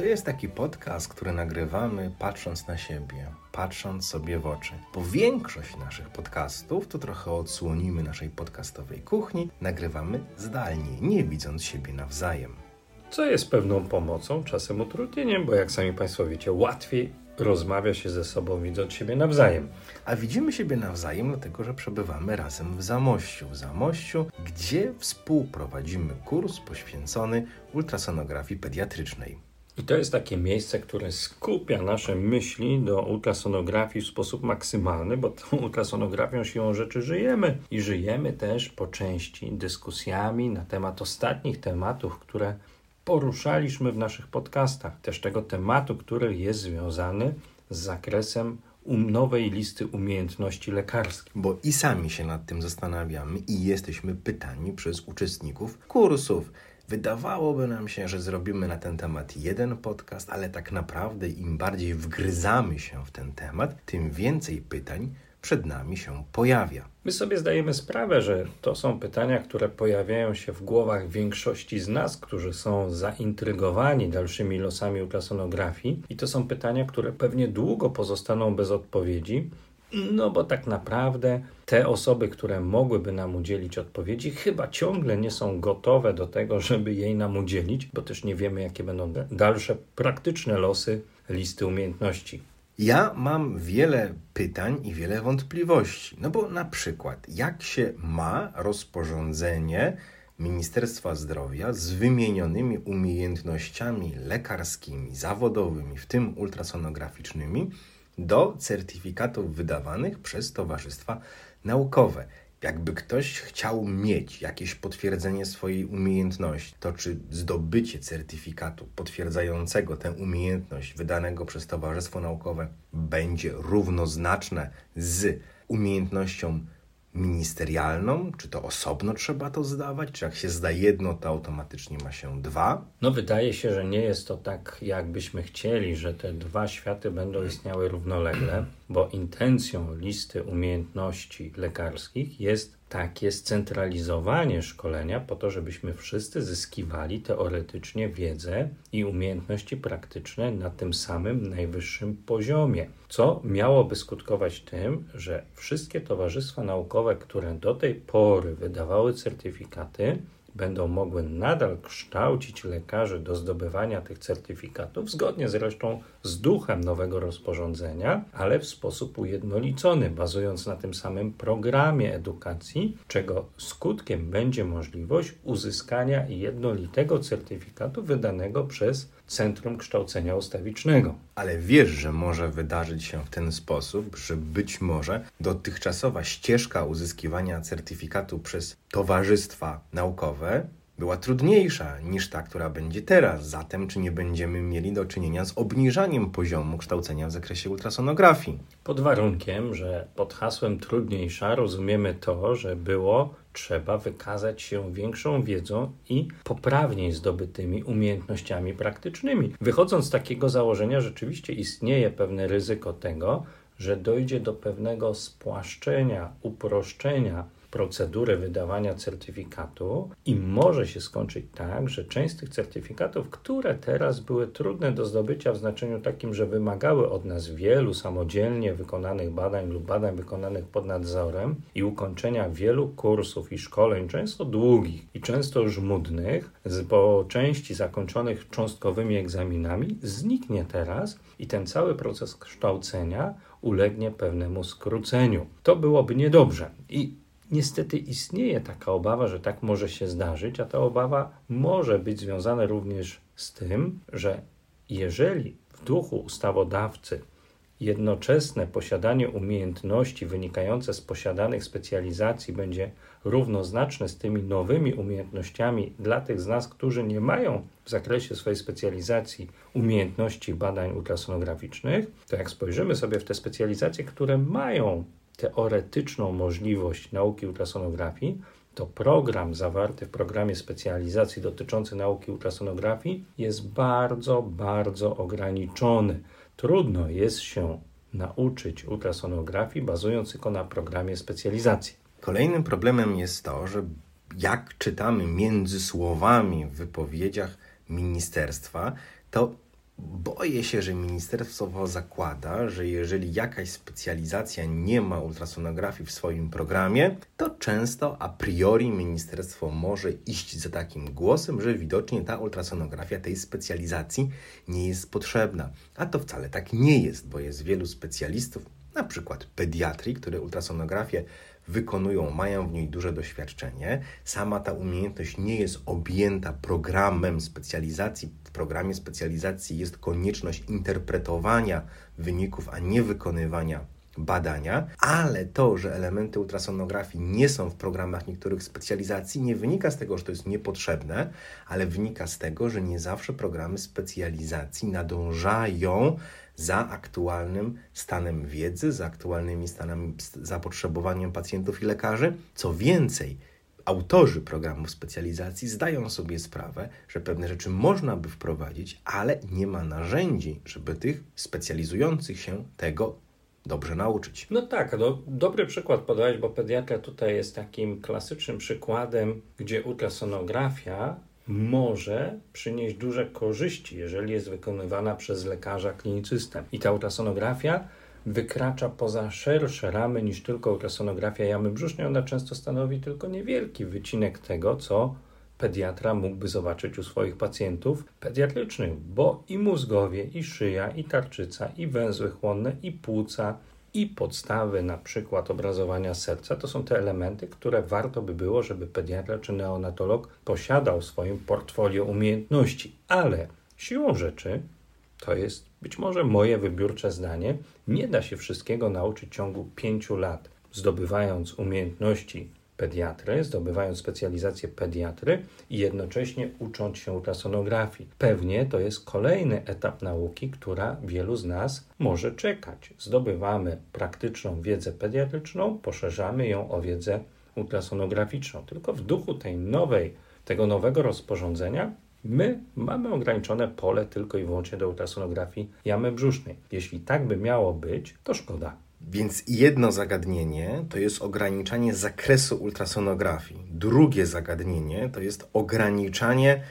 To jest taki podcast, który nagrywamy patrząc na siebie, patrząc sobie w oczy. Bo większość naszych podcastów, to trochę odsłonimy naszej podcastowej kuchni, nagrywamy zdalnie, nie widząc siebie nawzajem. Co jest pewną pomocą, czasem utrudnieniem, bo jak sami Państwo wiecie, łatwiej rozmawia się ze sobą, widząc siebie nawzajem. A widzimy siebie nawzajem, dlatego że przebywamy razem w Zamościu. W Zamościu, gdzie współprowadzimy kurs poświęcony ultrasonografii pediatrycznej. I to jest takie miejsce, które skupia nasze myśli do ultrasonografii w sposób maksymalny, bo tą ultrasonografią siłą rzeczy żyjemy. I żyjemy też po części dyskusjami na temat ostatnich tematów, które poruszaliśmy w naszych podcastach. Też tego tematu, który jest związany z zakresem nowej listy umiejętności lekarskich. Bo i sami się nad tym zastanawiamy i jesteśmy pytani przez uczestników kursów. Wydawałoby nam się, że zrobimy na ten temat jeden podcast, ale tak naprawdę im bardziej wgryzamy się w ten temat, tym więcej pytań przed nami się pojawia. My sobie zdajemy sprawę, że to są pytania, które pojawiają się w głowach większości z nas, którzy są zaintrygowani dalszymi losami ultrasonografii, i to są pytania, które pewnie długo pozostaną bez odpowiedzi. No bo tak naprawdę te osoby, które mogłyby nam udzielić odpowiedzi, chyba ciągle nie są gotowe do tego, żeby jej nam udzielić, bo też nie wiemy, jakie będą dalsze praktyczne losy listy umiejętności. Ja mam wiele pytań i wiele wątpliwości. No bo na przykład, jak się ma rozporządzenie Ministerstwa Zdrowia z wymienionymi umiejętnościami lekarskimi, zawodowymi, w tym ultrasonograficznymi, do certyfikatów wydawanych przez towarzystwa naukowe. Jakby ktoś chciał mieć jakieś potwierdzenie swojej umiejętności, to czy zdobycie certyfikatu potwierdzającego tę umiejętność wydanego przez towarzystwo naukowe będzie równoznaczne z umiejętnością ministerialną? Czy to osobno trzeba to zdawać? Czy jak się zda jedno, to automatycznie ma się dwa? No, wydaje się, że nie jest to tak, jakbyśmy chcieli, że te dwa światy będą istniały równolegle, bo intencją listy umiejętności lekarskich jest takie scentralizowanie szkolenia po to, żebyśmy wszyscy zyskiwali teoretycznie wiedzę i umiejętności praktyczne na tym samym najwyższym poziomie, co miałoby skutkować tym, że wszystkie towarzystwa naukowe, które do tej pory wydawały certyfikaty, będą mogły nadal kształcić lekarzy do zdobywania tych certyfikatów, zgodnie zresztą z duchem nowego rozporządzenia, ale w sposób ujednolicony, bazując na tym samym programie edukacji, czego skutkiem będzie możliwość uzyskania jednolitego certyfikatu wydanego przez Centrum Kształcenia Ustawicznego. Ale wiesz, że może wydarzyć się w ten sposób, że być może dotychczasowa ścieżka uzyskiwania certyfikatu przez towarzystwa naukowe była trudniejsza niż ta, która będzie teraz. Zatem, czy nie będziemy mieli do czynienia z obniżaniem poziomu kształcenia w zakresie ultrasonografii? Pod warunkiem, że pod hasłem trudniejsza rozumiemy to, że było trzeba wykazać się większą wiedzą i poprawniej zdobytymi umiejętnościami praktycznymi. Wychodząc z takiego założenia, rzeczywiście istnieje pewne ryzyko tego, że dojdzie do pewnego spłaszczenia, uproszczenia procedury wydawania certyfikatu i może się skończyć tak, że część z tych certyfikatów, które teraz były trudne do zdobycia w znaczeniu takim, że wymagały od nas wielu samodzielnie wykonanych badań lub badań wykonanych pod nadzorem i ukończenia wielu kursów i szkoleń, często długich i często żmudnych, po części zakończonych cząstkowymi egzaminami, zniknie teraz i ten cały proces kształcenia ulegnie pewnemu skróceniu. To byłoby niedobrze. I Niestety istnieje taka obawa, że tak może się zdarzyć, a ta obawa może być związana również z tym, że jeżeli w duchu ustawodawcy jednoczesne posiadanie umiejętności wynikające z posiadanych specjalizacji będzie równoznaczne z tymi nowymi umiejętnościami dla tych z nas, którzy nie mają w zakresie swojej specjalizacji umiejętności badań ultrasonograficznych, to jak spojrzymy sobie w te specjalizacje, które mają teoretyczną możliwość nauki ultrasonografii, to program zawarty w programie specjalizacji dotyczący nauki ultrasonografii jest bardzo, bardzo ograniczony. Trudno jest się nauczyć ultrasonografii bazując tylko na programie specjalizacji. Kolejnym problemem jest to, że jak czytamy między słowami w wypowiedziach ministerstwa, to boję się, że ministerstwo zakłada, że jeżeli jakaś specjalizacja nie ma ultrasonografii w swoim programie, to często a priori ministerstwo może iść za takim głosem, że widocznie ta ultrasonografia tej specjalizacji nie jest potrzebna. A to wcale tak nie jest, bo jest wielu specjalistów, na przykład pediatrii, które ultrasonografię wykonują, mają w niej duże doświadczenie. Sama ta umiejętność nie jest objęta programem specjalizacji. W programie specjalizacji jest konieczność interpretowania wyników, a nie wykonywania badania, ale to, że elementy ultrasonografii nie są w programach niektórych specjalizacji, nie wynika z tego, że to jest niepotrzebne, ale wynika z tego, że nie zawsze programy specjalizacji nadążają za aktualnym stanem wiedzy, za aktualnymi stanami zapotrzebowaniem pacjentów i lekarzy. Co więcej, autorzy programów specjalizacji zdają sobie sprawę, że pewne rzeczy można by wprowadzić, ale nie ma narzędzi, żeby tych specjalizujących się tego dobrze nauczyć. No tak, no, dobry przykład podałeś, bo pediatria tutaj jest takim klasycznym przykładem, gdzie ultrasonografia może przynieść duże korzyści, jeżeli jest wykonywana przez lekarza klinicystę. I ta ultrasonografia wykracza poza szersze ramy niż tylko ultrasonografia jamy brzusznej. Ona często stanowi tylko niewielki wycinek tego, co pediatra mógłby zobaczyć u swoich pacjentów pediatrycznych, bo i mózgowie, i szyja, i tarczyca, i węzły chłonne, i płuca, i podstawy na przykład obrazowania serca to są te elementy, które warto by było, żeby pediatra czy neonatolog posiadał w swoim portfolio umiejętności. Ale siłą rzeczy, to jest być może moje wybiórcze zdanie, nie da się wszystkiego nauczyć w ciągu pięciu lat, zdobywając umiejętności pediatry, zdobywając specjalizację pediatry i jednocześnie ucząc się ultrasonografii. Pewnie to jest kolejny etap nauki, która wielu z nas może czekać. Zdobywamy praktyczną wiedzę pediatryczną, poszerzamy ją o wiedzę ultrasonograficzną. Tylko w duchu tej nowej, tego nowego rozporządzenia My mamy ograniczone pole tylko i wyłącznie do ultrasonografii jamy brzusznej. Jeśli tak by miało być, to szkoda. Więc jedno zagadnienie to jest ograniczanie zakresu ultrasonografii. Drugie zagadnienie to jest ograniczanie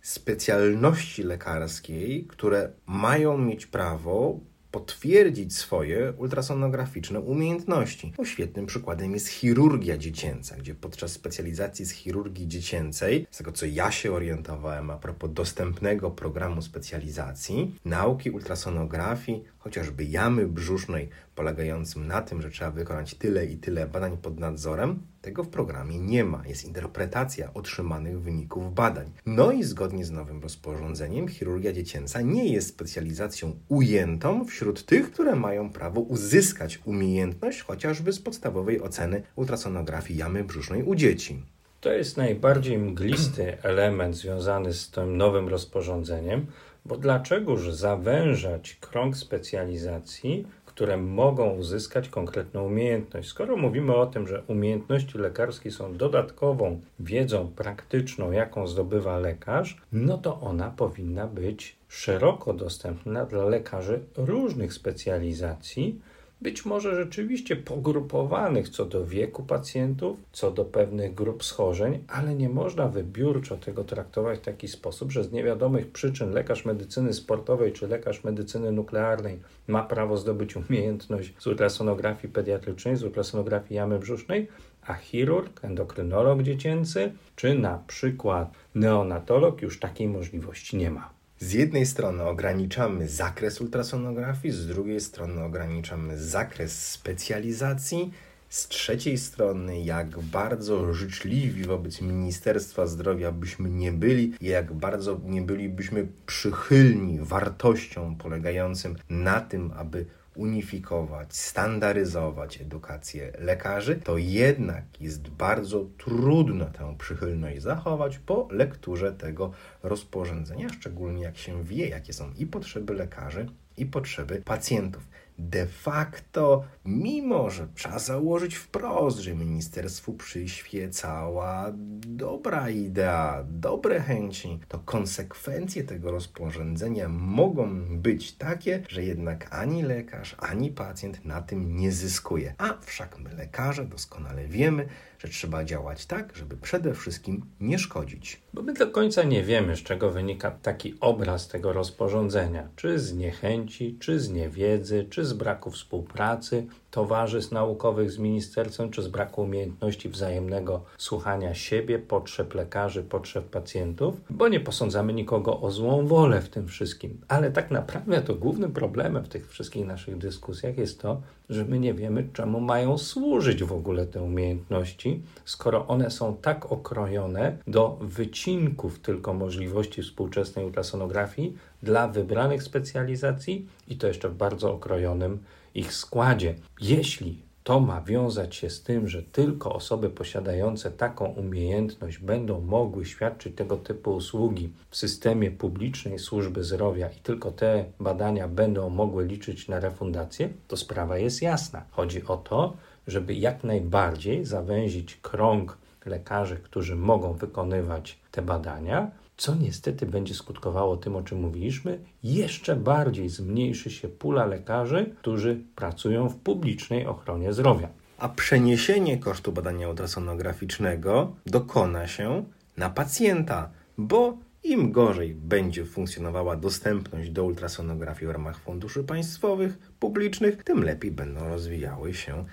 specjalności lekarskiej, które mają mieć prawo potwierdzić swoje ultrasonograficzne umiejętności. No, świetnym przykładem jest chirurgia dziecięca, gdzie podczas specjalizacji z chirurgii dziecięcej, z tego co ja się orientowałem a propos dostępnego programu specjalizacji, nauki ultrasonografii, chociażby jamy brzusznej, polegającym na tym, że trzeba wykonać tyle i tyle badań pod nadzorem, tego w programie nie ma. Jest interpretacja otrzymanych wyników badań. No i zgodnie z nowym rozporządzeniem, chirurgia dziecięca nie jest specjalizacją ujętą wśród tych, które mają prawo uzyskać umiejętność chociażby z podstawowej oceny ultrasonografii jamy brzusznej u dzieci. To jest najbardziej mglisty element związany z tym nowym rozporządzeniem, bo dlaczegoż zawężać krąg specjalizacji, które mogą uzyskać konkretną umiejętność. Skoro mówimy o tym, że umiejętności lekarskie są dodatkową wiedzą praktyczną, jaką zdobywa lekarz, no to ona powinna być szeroko dostępna dla lekarzy różnych specjalizacji, być może rzeczywiście pogrupowanych co do wieku pacjentów, co do pewnych grup schorzeń, ale nie można wybiórczo tego traktować w taki sposób, że z niewiadomych przyczyn lekarz medycyny sportowej czy lekarz medycyny nuklearnej ma prawo zdobyć umiejętność z ultrasonografii pediatrycznej, z ultrasonografii jamy brzusznej, a chirurg, endokrynolog dziecięcy czy na przykład neonatolog już takiej możliwości nie ma. Z jednej strony ograniczamy zakres ultrasonografii, z drugiej strony ograniczamy zakres specjalizacji, z trzeciej strony, jak bardzo życzliwi wobec Ministerstwa Zdrowia byśmy nie byli, i jak bardzo nie bylibyśmy przychylni wartościom polegającym na tym, aby unifikować, standaryzować edukację lekarzy, to jednak jest bardzo trudno tę przychylność zachować po lekturze tego rozporządzenia, szczególnie jak się wie, jakie są i potrzeby lekarzy, i potrzeby pacjentów de facto, mimo że trzeba założyć wprost, że ministerstwu przyświecała dobra idea, dobre chęci, to konsekwencje tego rozporządzenia mogą być takie, że jednak ani lekarz, ani pacjent na tym nie zyskuje. A wszak my, lekarze, doskonale wiemy, że trzeba działać tak, żeby przede wszystkim nie szkodzić. Bo my do końca nie wiemy, z czego wynika taki obraz tego rozporządzenia. Czy z niechęci, czy z niewiedzy, czy z braku współpracy towarzystw naukowych z ministerstwem, czy z braku umiejętności wzajemnego słuchania siebie, potrzeb lekarzy, potrzeb pacjentów, bo nie posądzamy nikogo o złą wolę w tym wszystkim. Ale tak naprawdę to głównym problemem w tych wszystkich naszych dyskusjach jest to, że my nie wiemy, czemu mają służyć w ogóle te umiejętności, skoro one są tak okrojone do wycinków tylko możliwości współczesnej ultrasonografii dla wybranych specjalizacji i to jeszcze w bardzo okrojonym ich składzie. Jeśli to ma wiązać się z tym, że tylko osoby posiadające taką umiejętność będą mogły świadczyć tego typu usługi w systemie publicznej służby zdrowia i tylko te badania będą mogły liczyć na refundację, to sprawa jest jasna. Chodzi o to, żeby jak najbardziej zawęzić krąg lekarzy, którzy mogą wykonywać te badania, co niestety będzie skutkowało tym, o czym mówiliśmy, jeszcze bardziej zmniejszy się pula lekarzy, którzy pracują w publicznej ochronie zdrowia. A przeniesienie kosztu badania ultrasonograficznego dokona się na pacjenta, bo im gorzej będzie funkcjonowała dostępność do ultrasonografii w ramach funduszy państwowych, publicznych, tym lepiej będą rozwijały się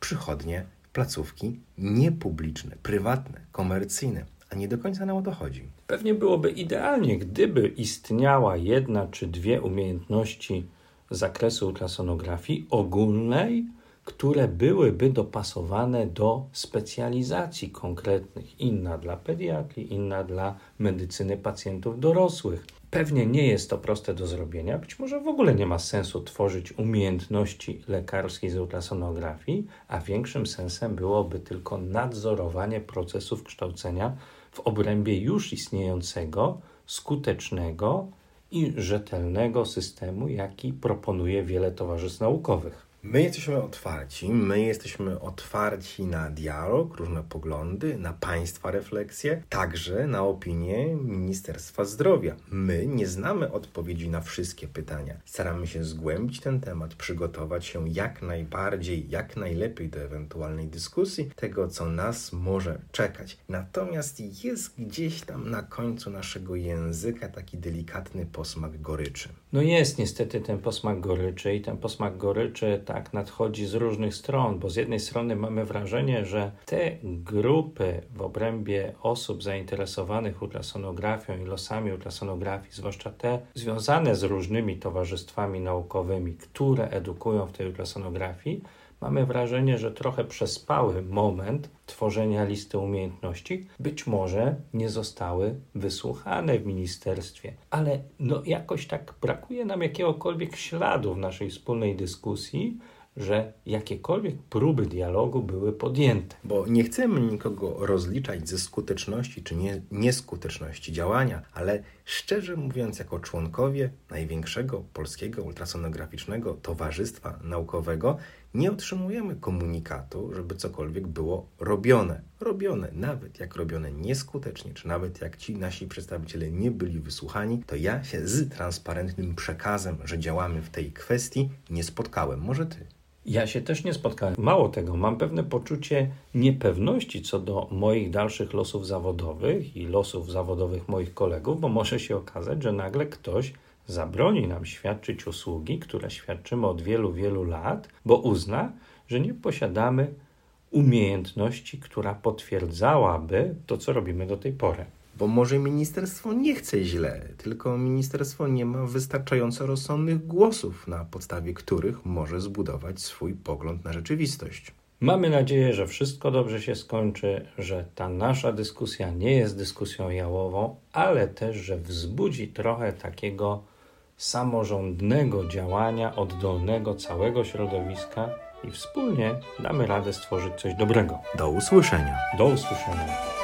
przychodnie, placówki niepubliczne, prywatne, komercyjne a nie do końca nam o to chodzi. Pewnie byłoby idealnie, gdyby istniała jedna czy dwie umiejętności z zakresu ultrasonografii ogólnej, które byłyby dopasowane do specjalizacji konkretnych. Inna dla pediatrii, inna dla medycyny pacjentów dorosłych. Pewnie nie jest to proste do zrobienia, być może w ogóle nie ma sensu tworzyć umiejętności lekarskiej z ultrasonografii, a większym sensem byłoby tylko nadzorowanie procesów kształcenia w obrębie już istniejącego, skutecznego i rzetelnego systemu, jaki proponuje wiele towarzystw naukowych. My jesteśmy otwarci, my jesteśmy otwarci na dialog, różne poglądy, na Państwa refleksje, także na opinie Ministerstwa Zdrowia. My nie znamy odpowiedzi na wszystkie pytania. Staramy się zgłębić ten temat, przygotować się jak najbardziej, jak najlepiej do ewentualnej dyskusji, tego co nas może czekać. Natomiast jest gdzieś tam na końcu naszego języka taki delikatny posmak goryczy. No jest niestety ten posmak goryczy i ten posmak goryczy tak nadchodzi z różnych stron, bo z jednej strony mamy wrażenie, że te grupy w obrębie osób zainteresowanych ultrasonografią i losami ultrasonografii, zwłaszcza te związane z różnymi towarzystwami naukowymi, które edukują w tej ultrasonografii, mamy wrażenie, że trochę przespały moment tworzenia listy umiejętności. Być może nie zostały wysłuchane w ministerstwie, ale no jakoś tak brakuje nam jakiegokolwiek śladu w naszej wspólnej dyskusji, że jakiekolwiek próby dialogu były podjęte. Bo nie chcemy nikogo rozliczać ze skuteczności czy nie, nieskuteczności działania, ale szczerze mówiąc, jako członkowie największego polskiego ultrasonograficznego towarzystwa naukowego, nie otrzymujemy komunikatu, żeby cokolwiek było robione. Robione, nawet jak robione nieskutecznie, czy nawet jak ci nasi przedstawiciele nie byli wysłuchani, to ja się z transparentnym przekazem, że działamy w tej kwestii, nie spotkałem. Może ty? Ja się też nie spotkałem. Mało tego, mam pewne poczucie niepewności co do moich dalszych losów zawodowych i losów zawodowych moich kolegów, bo może się okazać, że nagle ktoś zabroni nam świadczyć usługi, które świadczymy od wielu, wielu lat, bo uzna, że nie posiadamy umiejętności, która potwierdzałaby to, co robimy do tej pory. Bo może ministerstwo nie chce źle, tylko ministerstwo nie ma wystarczająco rozsądnych głosów, na podstawie których może zbudować swój pogląd na rzeczywistość. Mamy nadzieję, że wszystko dobrze się skończy, że ta nasza dyskusja nie jest dyskusją jałową, ale też, że wzbudzi trochę takiego samorządnego działania oddolnego całego środowiska i wspólnie damy radę stworzyć coś dobrego. Do usłyszenia. Do usłyszenia.